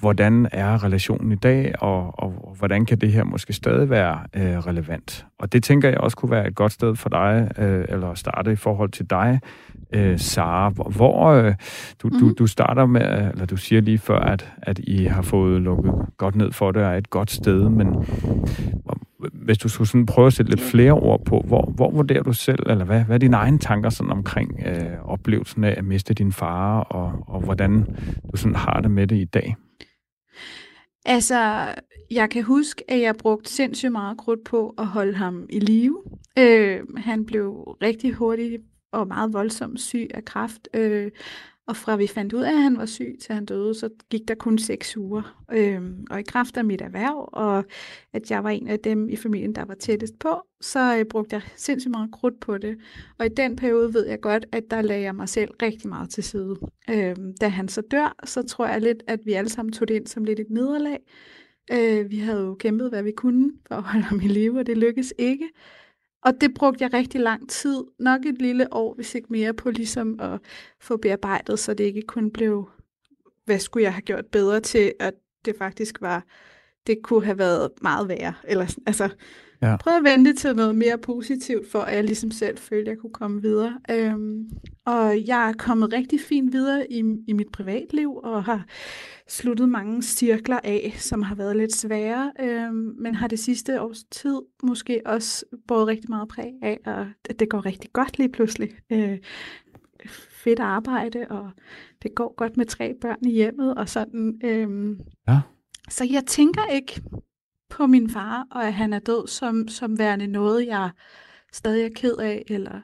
hvordan er relationen i dag, og, og, hvordan kan det her måske stadig være øh, relevant? Og det tænker jeg også kunne være et godt sted for dig, øh, eller starte i forhold til dig, øh, Sara. Hvor øh, du, du, du starter med, eller du siger lige før, at, at I har fået lukket godt ned for det, og er et godt sted, men hvis du skulle sådan prøve at sætte lidt flere ord på, hvor, hvor vurderer du selv, eller hvad, hvad er dine egne tanker sådan omkring øh, oplevelsen af at miste din far, og, og hvordan du sådan har det med det i dag? Altså, jeg kan huske, at jeg brugte sindssygt meget krudt på at holde ham i live. Øh, han blev rigtig hurtigt og meget voldsomt syg af kræft. Øh, og fra vi fandt ud af, at han var syg, til han døde, så gik der kun seks uger. Øhm, og i kraft af mit erhverv, og at jeg var en af dem i familien, der var tættest på, så øh, brugte jeg sindssygt meget krudt på det. Og i den periode ved jeg godt, at der lagde jeg mig selv rigtig meget til side. Øhm, da han så dør, så tror jeg lidt, at vi alle sammen tog det ind som lidt et nederlag. Øh, vi havde jo kæmpet, hvad vi kunne for at holde ham i live, og det lykkedes ikke. Og det brugte jeg rigtig lang tid, nok et lille år, hvis ikke mere, på ligesom at få bearbejdet, så det ikke kun blev, hvad skulle jeg have gjort bedre til, at det faktisk var, det kunne have været meget værre. Eller, altså, ja. prøv at vente til noget mere positivt, for at jeg ligesom selv følte, at jeg kunne komme videre. Øhm, og jeg er kommet rigtig fint videre i, i mit privatliv, og har sluttet mange cirkler af, som har været lidt svære, øh, men har det sidste års tid måske også båret rigtig meget præg af, at det går rigtig godt lige pludselig. Øh, fedt arbejde, og det går godt med tre børn i hjemmet, og sådan. Øh, ja. så jeg tænker ikke på min far, og at han er død, som, som værende noget, jeg stadig er ked af, eller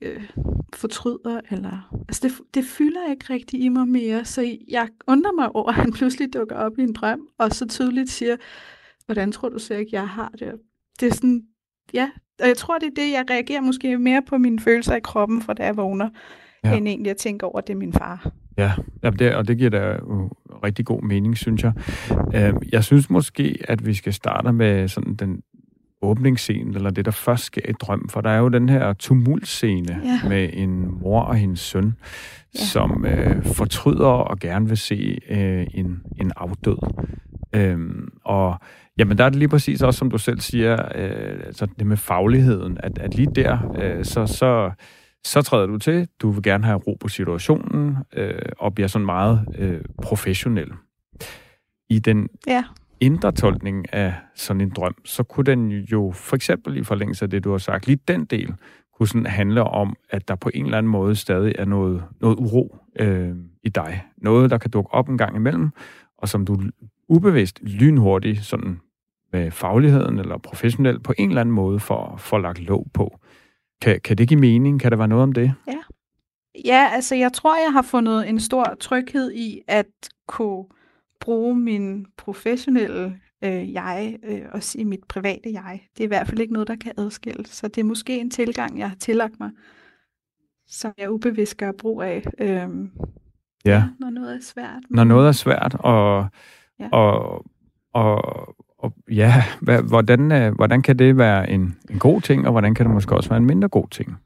øh, fortryder, eller... Altså, det, det fylder ikke rigtig i mig mere, så jeg undrer mig over, at han pludselig dukker op i en drøm, og så tydeligt siger, hvordan tror du så ikke, jeg har det? Det er sådan, ja, og jeg tror, det er det, jeg reagerer måske mere på mine følelser i kroppen, for da jeg vågner, ja. end egentlig at tænke over, at det er min far. Ja, ja det, og det giver da uh, rigtig god mening, synes jeg. Uh, jeg synes måske, at vi skal starte med sådan den åbningsscene, eller det, der først sker i drøm, for der er jo den her tumultscene ja. med en mor og hendes søn, ja. som uh, fortryder og gerne vil se uh, en, en afdød. Uh, og Jamen, der er det lige præcis også, som du selv siger, uh, altså det med fagligheden, at, at lige der, uh, så, så så træder du til, du vil gerne have ro på situationen, øh, og bliver sådan meget øh, professionel. I den ja. indre tolkning af sådan en drøm, så kunne den jo for eksempel i forlængelse af det, du har sagt, lige den del, kunne sådan handle om, at der på en eller anden måde stadig er noget, noget uro øh, i dig. Noget, der kan dukke op en gang imellem, og som du ubevidst, lynhurtigt, sådan med fagligheden eller professionelt, på en eller anden måde får, får lagt låg på. Kan, kan det give mening? Kan der være noget om det? Ja. Ja, altså jeg tror, jeg har fundet en stor tryghed i at kunne bruge min professionelle øh, jeg øh, og sige mit private jeg. Det er i hvert fald ikke noget, der kan adskilles. Så det er måske en tilgang, jeg har tillagt mig, som jeg ubevidst gør brug af, øh, ja. når noget er svært. Når noget er svært, og, ja. og, og, og ja, hvad, hvordan, øh, hvordan kan det være en, en god ting, og hvordan kan det måske også være en mindre god ting?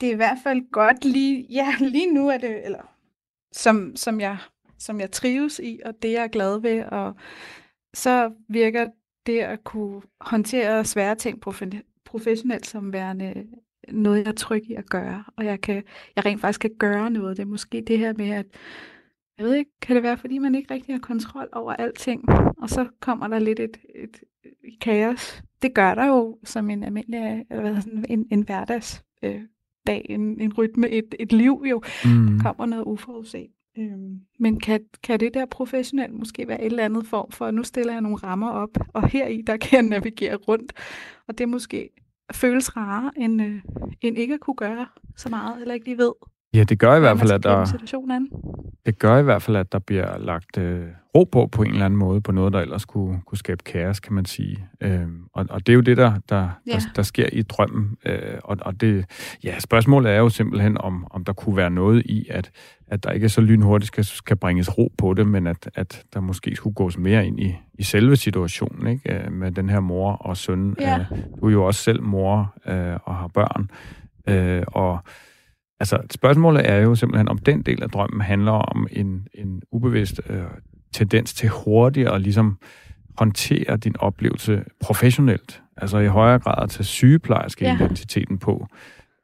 Det er i hvert fald godt lige, ja, lige nu er det, eller som, som, jeg, som jeg trives i, og det jeg er glad ved, og så virker det at kunne håndtere svære ting professionelt som værende noget, jeg er tryg i at gøre, og jeg, kan, jeg rent faktisk kan gøre noget. Det er måske det her med, at jeg ved ikke, kan det være, fordi man ikke rigtig har kontrol over alting, og så kommer der lidt et, et, et kaos. Det gør der jo som en almindelig, eller hvad, sådan, en, en hverdags øh, dag, en, en rytme, et, et liv jo. Mm. Der kommer noget uforudset. Øhm, men kan, kan det der professionelt måske være et eller andet form for, nu stiller jeg nogle rammer op, og her i der kan jeg navigere rundt, og det måske føles rarere, end, øh, end ikke at kunne gøre så meget, eller ikke lige ved, Ja, det gør i hvert fald, at der, det gør i hvert fald, at der bliver lagt øh, ro på på en eller anden måde, på noget, der ellers kunne, kunne skabe kaos, kan man sige. Øhm, og, og det er jo det, der, der, ja. der, der sker i drømmen. Øh, og, og det, ja, spørgsmålet er jo simpelthen, om, om der kunne være noget i, at, at der ikke så lynhurtigt skal, skal bringes ro på det, men at, at der måske skulle gås mere ind i, i selve situationen, ikke? Øh, med den her mor og søn. Ja. Øh, du er jo også selv mor øh, og har børn. Øh, og Altså, spørgsmålet er jo simpelthen, om den del af drømmen handler om en, en ubevidst øh, tendens til hurtigt at ligesom håndtere din oplevelse professionelt. Altså i højere grad at tage sygeplejerske ja. identiteten på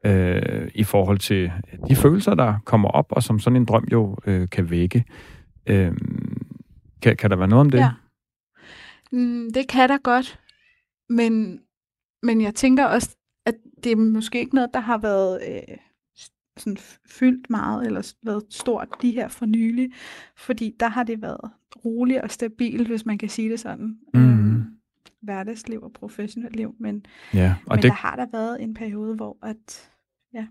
øh, i forhold til de følelser, der kommer op, og som sådan en drøm jo øh, kan vække. Øh, kan, kan der være noget om det? Ja. Mm, det kan der godt. Men, men jeg tænker også, at det er måske ikke noget, der har været... Øh, sådan fyldt meget, eller været stort de her for nylig, fordi der har det været roligt og stabilt, hvis man kan sige det sådan. Mm. Øhm, hverdagsliv og professionelt liv, men, ja, og men det... der har der været en periode, hvor at, ja,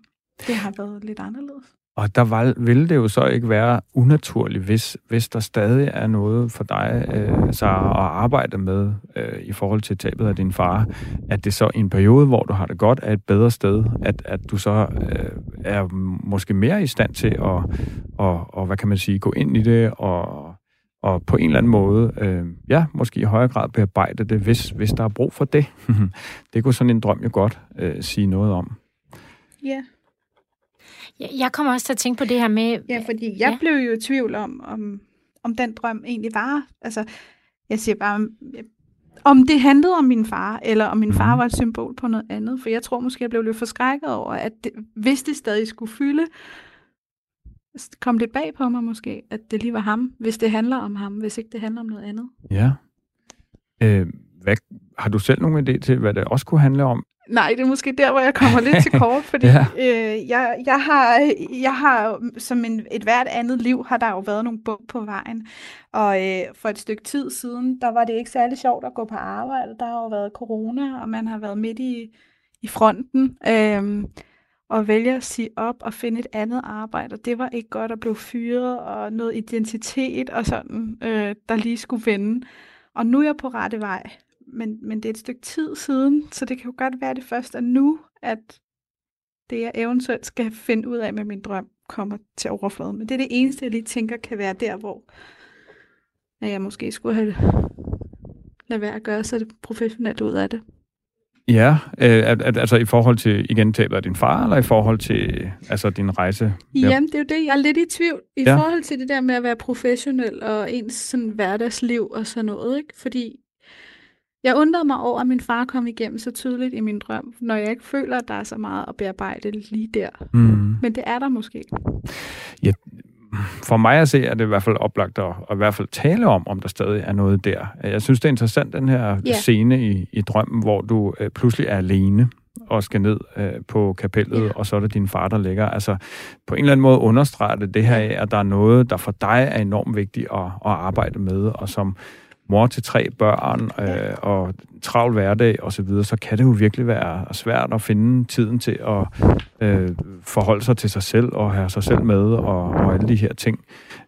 det har været lidt anderledes. Og der var, ville det jo så ikke være unaturligt, hvis, hvis der stadig er noget for dig øh, så at arbejde med øh, i forhold til tabet af din far, at det så i en periode, hvor du har det godt, er et bedre sted, at, at du så øh, er måske mere i stand til at, og, og, hvad kan man sige, gå ind i det og, og på en eller anden måde, øh, ja, måske i højere grad bearbejde det, hvis, hvis der er brug for det. det kunne sådan en drøm jo godt øh, sige noget om. Ja. Jeg kommer også til at tænke på det her med... Ja, fordi jeg ja. blev jo i tvivl om, om, om den drøm egentlig var... Altså, jeg siger bare, om det handlede om min far, eller om min far mhm. var et symbol på noget andet. For jeg tror måske, jeg blev lidt forskrækket over, at det, hvis det stadig skulle fylde, kom det bag på mig måske, at det lige var ham, hvis det handler om ham, hvis ikke det handler om noget andet. Ja. Øh, hvad, har du selv nogen idé til, hvad det også kunne handle om? Nej, det er måske der, hvor jeg kommer lidt til kort, fordi ja. øh, jeg, jeg, har, jeg har som en, et hvert andet liv, har der jo været nogle bump på vejen. Og øh, for et stykke tid siden, der var det ikke særlig sjovt at gå på arbejde. Der har jo været corona, og man har været midt i, i fronten. Øh, og vælge at sige op og finde et andet arbejde. Og det var ikke godt at blive fyret, og noget identitet og sådan, øh, der lige skulle vende. Og nu er jeg på rette vej men, men det er et stykke tid siden, så det kan jo godt være, at det først er nu, at det, jeg eventuelt skal finde ud af med min drøm, kommer til overfladen. Men det er det eneste, jeg lige tænker kan være der, hvor jeg måske skulle have lade være at gøre så det professionelt ud af det. Ja, øh, at, at, altså i forhold til, igen, tabet af din far, eller i forhold til altså, din rejse? Jamen, det er jo det, jeg er lidt i tvivl. I ja. forhold til det der med at være professionel og ens sådan, hverdagsliv og sådan noget, ikke? Fordi jeg undrede mig over, at min far kom igennem så tydeligt i min drøm, når jeg ikke føler, at der er så meget at bearbejde lige der. Mm. Men det er der måske. Ja, for mig at se, er det i hvert fald oplagt at, at i hvert fald tale om, om der stadig er noget der. Jeg synes, det er interessant, den her yeah. scene i, i drømmen, hvor du øh, pludselig er alene og skal ned øh, på kapellet, yeah. og så er det din far, der ligger. Altså, på en eller anden måde understreger det det her af, at der er noget, der for dig er enormt vigtigt at, at arbejde med, og som mor til tre børn øh, og travl hverdag og så videre, så kan det jo virkelig være svært at finde tiden til at øh, forholde sig til sig selv og have sig selv med og, og alle de her ting.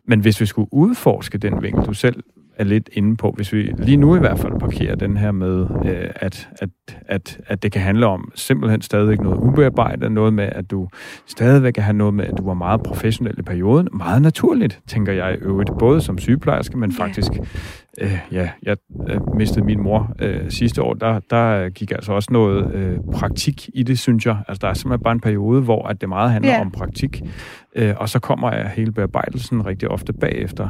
Men hvis vi skulle udforske den vinkel, du selv er lidt inde på, hvis vi lige nu i hvert fald parkerer den her med, øh, at, at, at, at det kan handle om simpelthen stadigvæk noget ubearbejdet, noget med, at du stadigvæk kan have noget med, at du var meget professionel i perioden. Meget naturligt, tænker jeg i øvrigt, både som sygeplejerske, men faktisk øh, ja, jeg mistede min mor øh, sidste år, der, der gik altså også noget øh, praktik i det, synes jeg. Altså, der er simpelthen bare en periode, hvor at det meget handler yeah. om praktik, øh, og så kommer jeg hele bearbejdelsen rigtig ofte bagefter.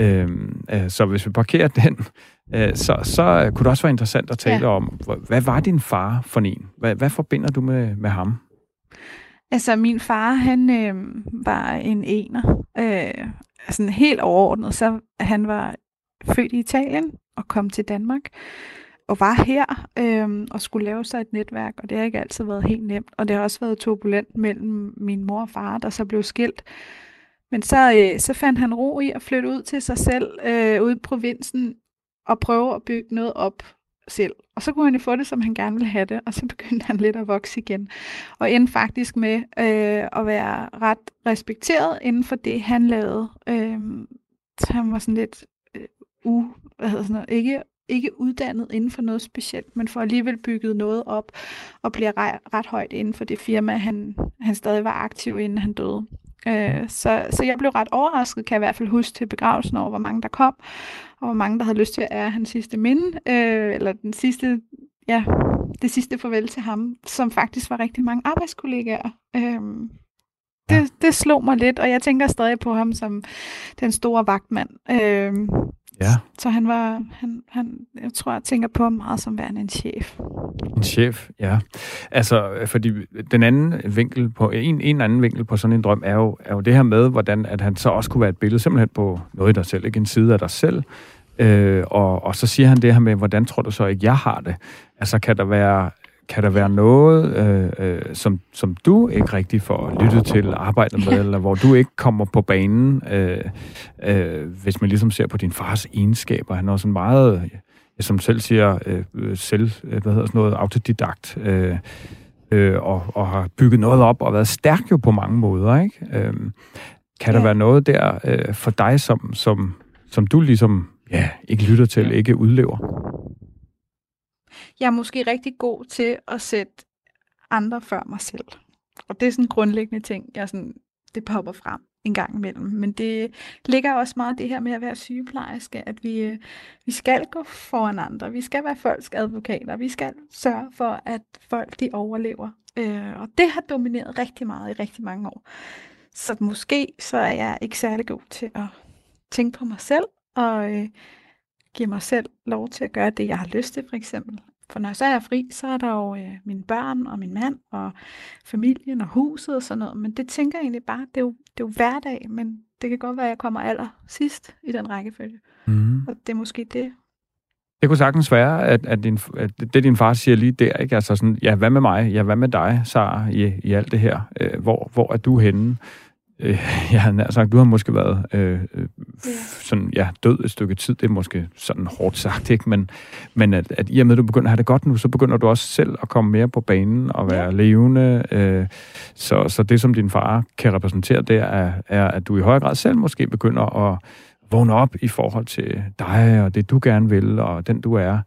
Øh, øh, så hvis vi parkerer den, øh, så, så kunne det også være interessant at tale yeah. om, hvad var din far for en? Hvad, hvad forbinder du med, med ham? Altså, min far, han øh, var en ener. Øh, altså, helt overordnet, så han var født i Italien og kom til Danmark og var her øh, og skulle lave sig et netværk, og det har ikke altid været helt nemt, og det har også været turbulent mellem min mor og far, der så blev skilt. Men så, øh, så fandt han ro i at flytte ud til sig selv øh, ude i provinsen og prøve at bygge noget op selv. Og så kunne han jo få det, som han gerne ville have det, og så begyndte han lidt at vokse igen. Og endte faktisk med øh, at være ret respekteret inden for det, han lavede. Øh, så han var sådan lidt u, hvad hedder sådan noget, ikke, ikke uddannet inden for noget specielt, men får alligevel bygget noget op og bliver ret, ret højt inden for det firma, han, han stadig var aktiv, inden han døde. Øh, så, så jeg blev ret overrasket, kan jeg i hvert fald huske til begravelsen over, hvor mange der kom, og hvor mange der havde lyst til at ære hans sidste minde, øh, eller den sidste, ja, det sidste farvel til ham, som faktisk var rigtig mange arbejdskollegaer. Øh, det, det slog mig lidt, og jeg tænker stadig på ham som den store vagtmand. Øh, Ja. Så han var, han, han, jeg tror, jeg tænker på ham meget som værende en chef. En chef, ja. Altså, fordi den anden vinkel på, en, en anden vinkel på sådan en drøm er jo, er jo det her med, hvordan at han så også kunne være et billede simpelthen på noget i dig selv, ikke en side af dig selv. Øh, og, og så siger han det her med, hvordan tror du så ikke, jeg har det? Altså, kan der være kan der være noget, øh, øh, som, som du ikke rigtig får lyttet til, arbejdet med, eller hvor du ikke kommer på banen, øh, øh, hvis man ligesom ser på din fars egenskaber? Han er også en meget, som selv siger, øh, selv, øh, hvad hedder sådan noget, autodidakt, øh, øh, og, og har bygget noget op og været stærk jo på mange måder, ikke? Øh, kan der være noget der øh, for dig, som, som, som du ligesom ja, ikke lytter til, ikke udlever? Jeg er måske rigtig god til at sætte andre før mig selv. Og det er sådan en grundlæggende ting, jeg sådan, det popper frem en gang imellem. Men det ligger også meget det her med at være sygeplejerske, at vi, øh, vi skal gå foran andre. Vi skal være folks advokater. Vi skal sørge for, at folk de overlever. Øh, og det har domineret rigtig meget i rigtig mange år. Så måske så er jeg ikke særlig god til at tænke på mig selv og øh, give mig selv lov til at gøre det, jeg har lyst til, for eksempel. For når så er jeg fri, så er der jo øh, mine børn og min mand og familien og huset og sådan noget. Men det tænker jeg egentlig bare, det er jo, det er jo hverdag, men det kan godt være, at jeg kommer aller sidst i den rækkefølge. Mm. Og det er måske det, Det kunne sagtens være, at, at, din, at det, din far siger lige der, ikke? Altså sådan, ja, hvad med mig? Ja, hvad med dig, Sara, i, i alt det her? Øh, hvor, hvor er du henne? Øh, jeg har sagt, du har måske været øh, øh, sådan, ja, død et stykke tid. Det er måske sådan hårdt sagt, ikke? Men, men at, at i og med, at du begynder at have det godt nu, så begynder du også selv at komme mere på banen og være ja. levende. Øh, så, så det, som din far kan repræsentere der, er, er, at du i højere grad selv måske begynder at vågne op i forhold til dig og det, du gerne vil, og den, du er.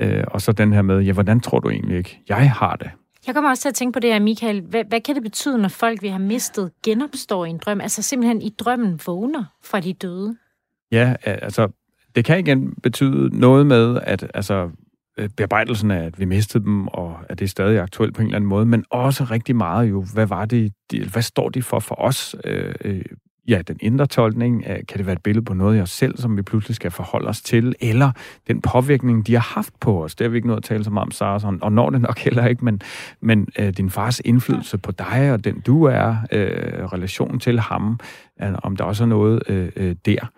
Øh, og så den her med, ja, hvordan tror du egentlig ikke, jeg har det? Jeg kommer også til at tænke på det her, Michael. Hvad, hvad kan det betyde, når folk, vi har mistet, genopstår i en drøm? Altså simpelthen i drømmen vågner fra de døde? Ja, altså, det kan igen betyde noget med, at altså, øh, bearbejdelsen af, at vi mistede dem, og at det er stadig aktuelt på en eller anden måde, men også rigtig meget jo, hvad var det, de, hvad står de for for os øh, øh ja, den indre tolkning, øh, kan det være et billede på noget i os selv, som vi pludselig skal forholde os til, eller den påvirkning, de har haft på os. Det har vi ikke noget at tale så meget om, Sara, og når det nok heller ikke, men, men øh, din fars indflydelse på dig, og den du er, øh, relationen til ham, øh, om der også er noget øh, øh der.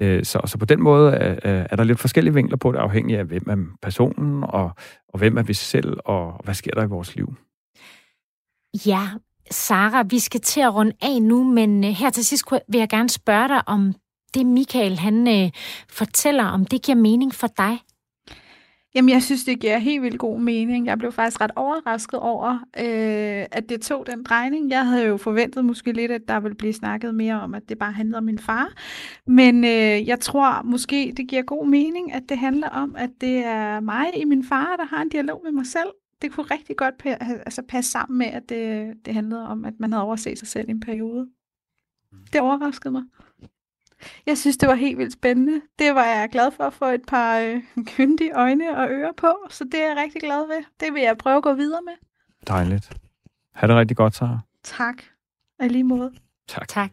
Øh, så, så på den måde er, er der lidt forskellige vinkler på det, afhængig af, hvem er personen, og, og hvem er vi selv, og hvad sker der i vores liv. Ja, Sara, vi skal til at runde af nu, men øh, her til sidst vil jeg gerne spørge dig, om det Michael han øh, fortæller, om det giver mening for dig. Jamen, jeg synes, det giver helt vildt god mening. Jeg blev faktisk ret overrasket over, øh, at det tog den drejning. Jeg havde jo forventet måske lidt, at der ville blive snakket mere om, at det bare handlede om min far. Men øh, jeg tror måske, det giver god mening, at det handler om, at det er mig i min far, der har en dialog med mig selv, det kunne rigtig godt altså passe sammen med, at det, det handlede om, at man havde overset sig selv i en periode. Det overraskede mig. Jeg synes, det var helt vildt spændende. Det var jeg glad for at få et par øh, kyndige øjne og ører på, så det er jeg rigtig glad ved. Det vil jeg prøve at gå videre med. Dejligt. Ha' det rigtig godt, Sara. Tak. Af lige måde. Tak. Tak.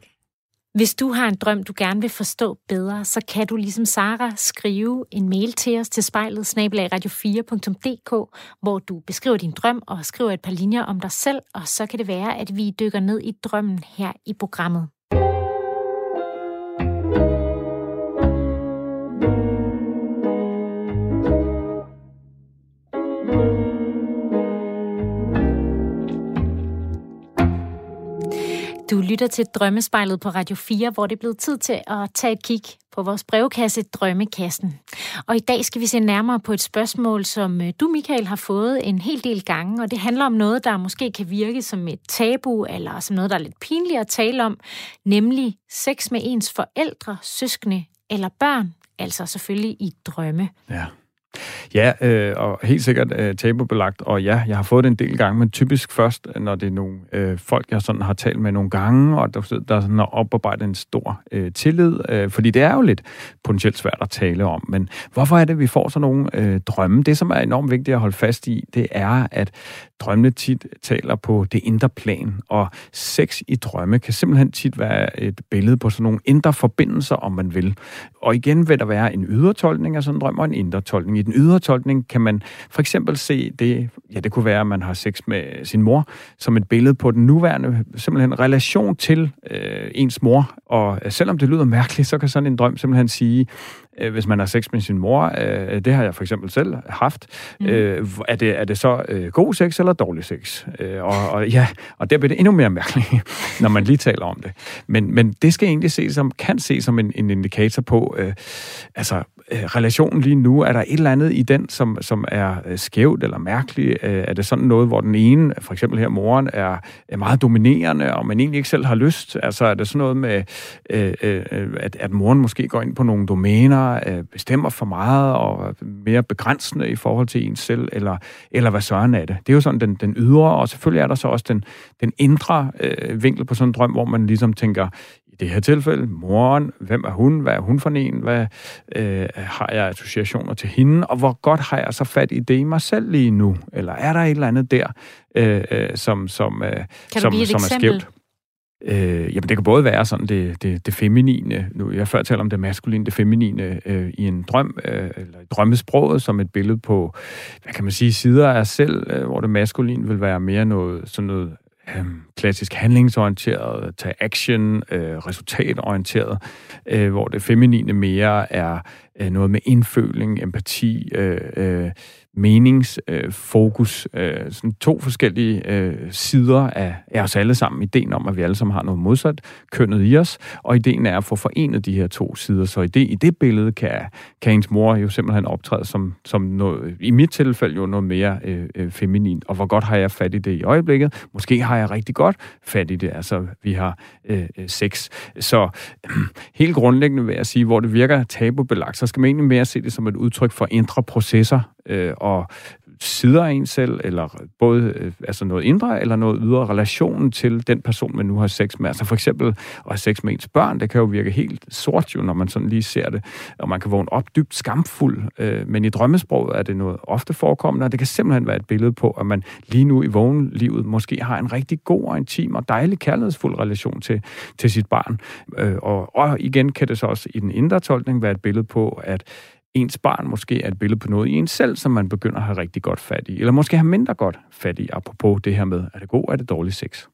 Hvis du har en drøm, du gerne vil forstå bedre, så kan du ligesom Sara skrive en mail til os til spejlet radio4.dk, hvor du beskriver din drøm og skriver et par linjer om dig selv, og så kan det være, at vi dykker ned i drømmen her i programmet. Du lytter til Drømmespejlet på Radio 4, hvor det er blevet tid til at tage et kig på vores brevkasse Drømmekassen. Og i dag skal vi se nærmere på et spørgsmål, som øh, du, Michael, har fået en hel del gange, og det handler om noget, der måske kan virke som et tabu, eller som noget, der er lidt pinligt at tale om, nemlig sex med ens forældre, søskende eller børn, altså selvfølgelig i drømme. Ja. Ja, øh, og helt sikkert øh, tabubelagt, og ja, jeg har fået det en del gange, men typisk først, når det er nogle øh, folk, jeg sådan har talt med nogle gange, og der, der sådan er oparbejdet en stor øh, tillid, øh, fordi det er jo lidt potentielt svært at tale om, men hvorfor er det, vi får sådan nogle øh, drømme? Det, som er enormt vigtigt at holde fast i, det er, at drømmene tit taler på det indre plan, og sex i drømme kan simpelthen tit være et billede på sådan nogle indre forbindelser, om man vil. Og igen vil der være en ydre tolkning af sådan en drøm, og en indre tolkning. I den ydre tolkning kan man for eksempel se det, ja det kunne være, at man har sex med sin mor, som et billede på den nuværende simpelthen relation til øh, ens mor. Og selvom det lyder mærkeligt, så kan sådan en drøm simpelthen sige, øh, hvis man har sex med sin mor, øh, det har jeg for eksempel selv haft, mm. øh, er, det, er det så øh, god sex eller dårlig sex? Øh, og, og ja, og der bliver det endnu mere mærkeligt, når man lige taler om det. Men, men det skal egentlig ses som, kan ses som en, en indikator på, øh, altså øh, relationen lige nu, er der et eller andet i den, som, som er øh, skævt eller mærkeligt? Øh, er det sådan noget, hvor den ene, for eksempel her moren, er, er meget dominerende, og man egentlig ikke selv har lyst? Altså er det sådan noget med, øh, øh, at, at moren måske går ind på nogle domæner, øh, bestemmer for meget og mere begrænsende i forhold til en selv, eller, eller hvad søren er det? Det er jo sådan den, den ydre, og selvfølgelig er der så også den, den indre øh, vinkel på sådan en drøm, hvor man ligesom tænker, det her tilfælde, moren, hvem er hun, hvad er hun for en, hvad øh, har jeg associationer til hende, og hvor godt har jeg så fat i det i mig selv lige nu? Eller er der et eller andet der, øh, øh som, som, øh, kan som, som er skævt? Øh, jamen, det kan både være sådan det, det, det feminine, nu jeg før talte om det maskuline, det feminine øh, i en drøm, øh, eller i drømmesproget, som et billede på, hvad kan man sige, sider af selv, øh, hvor det maskuline vil være mere noget, sådan noget øh, klassisk handlingsorienteret, tage action, øh, resultatorienteret, øh, hvor det feminine mere er øh, noget med indføling, empati, øh, øh, meningsfokus. Øh, øh, sådan to forskellige øh, sider af, af os alle sammen. Ideen om, at vi alle sammen har noget modsat kønnet i os, og ideen er at få forenet de her to sider. Så i det, i det billede kan, kan ens mor jo simpelthen optræde som, som noget, i mit tilfælde jo noget mere øh, øh, feminin. Og hvor godt har jeg fat i det i øjeblikket? Måske har jeg rigtig godt fat i det. Altså, vi har øh, øh sex. Så øh, helt grundlæggende vil jeg sige, hvor det virker tabubelagt, så skal man egentlig mere se det som et udtryk for indre processer, øh, og sider af en selv, eller både øh, altså noget indre eller noget ydre relationen til den person, man nu har sex med. Altså for eksempel at have sex med ens børn, det kan jo virke helt sort jo, når man sådan lige ser det, og man kan vågne op dybt skamfuld, øh, men i drømmesproget er det noget ofte forekommende, og det kan simpelthen være et billede på, at man lige nu i vågenlivet måske har en rigtig god og intim og dejlig kærlighedsfuld relation til, til sit barn. Øh, og, og igen kan det så også i den indre tolkning være et billede på, at ens barn måske er et billede på noget i en selv, som man begynder at have rigtig godt fat i, eller måske have mindre godt fat i, apropos det her med, er det god, er det dårlig sex?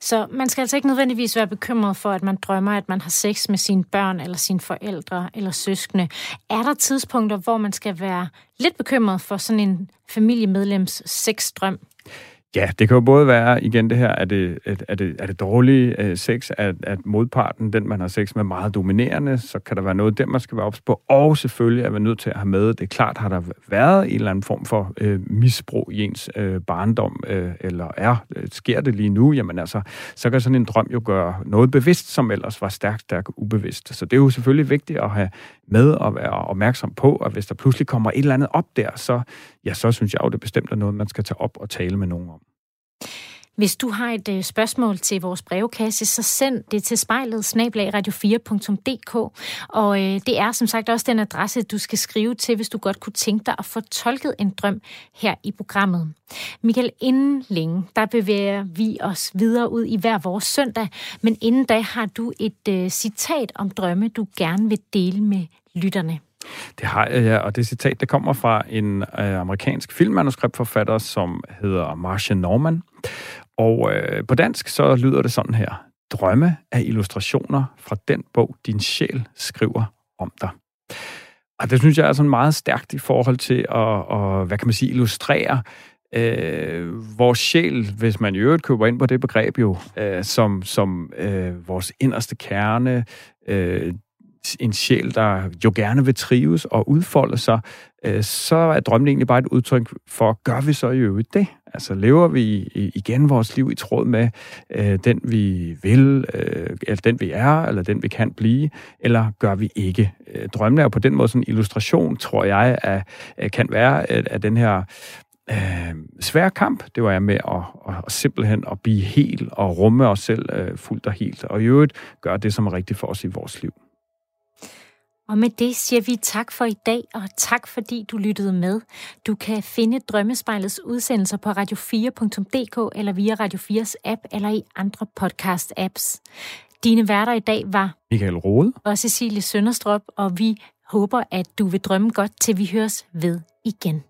Så man skal altså ikke nødvendigvis være bekymret for, at man drømmer, at man har sex med sine børn, eller sine forældre, eller søskende. Er der tidspunkter, hvor man skal være lidt bekymret for sådan en familiemedlems sexdrøm? Ja, det kan jo både være, igen det her, er det, er det, er det dårlige øh, sex, at, at modparten, den man har sex med, meget dominerende, så kan der være noget, der man skal være ops på, og selvfølgelig er man nødt til at have med, det er klart, har der været en eller anden form for øh, misbrug i ens øh, barndom, øh, eller er, øh, sker det lige nu, jamen altså, så kan sådan en drøm jo gøre noget bevidst, som ellers var stærkt, stærkt ubevidst. Så det er jo selvfølgelig vigtigt at have med og være opmærksom på, at hvis der pludselig kommer et eller andet op der, så, ja, så synes jeg jo, det bestemt er noget, man skal tage op og tale med nogen om. Hvis du har et øh, spørgsmål til vores brevkasse, så send det til spejlet snablagradio4.dk. Og øh, det er som sagt også den adresse, du skal skrive til, hvis du godt kunne tænke dig at få tolket en drøm her i programmet. Michael, inden længe, der bevæger vi os videre ud i hver vores søndag. Men inden da har du et øh, citat om drømme, du gerne vil dele med lytterne. Det har jeg, ja, og det citat, det kommer fra en øh, amerikansk filmmanuskriptforfatter, som hedder Marcia Norman. Og øh, på dansk så lyder det sådan her. Drømme er illustrationer fra den bog, din sjæl skriver om dig. Og det synes jeg er sådan meget stærkt i forhold til at, at hvad kan man sige, illustrere øh, vores sjæl, hvis man i øvrigt køber ind på det begreb jo, øh, som, som øh, vores inderste kerne, øh, en sjæl, der jo gerne vil trives og udfolde sig, øh, så er drømmen egentlig bare et udtryk for, gør vi så i øvrigt det? Altså lever vi igen vores liv i tråd med øh, den, vi vil, øh, eller den, vi er, eller den, vi kan blive, eller gør vi ikke? Øh, drømmen er på den måde sådan en illustration, tror jeg, af, øh, kan være af, af den her øh, svær kamp, det var jeg med at, at, at simpelthen at blive helt og rumme os selv øh, fuldt og helt, og i øvrigt gøre det, som er rigtigt for os i vores liv. Og med det siger vi tak for i dag, og tak fordi du lyttede med. Du kan finde Drømmespejlets udsendelser på radio4.dk eller via Radio 4's app eller i andre podcast-apps. Dine værter i dag var Michael Rode og Cecilie Sønderstrup, og vi håber, at du vil drømme godt, til vi høres ved igen.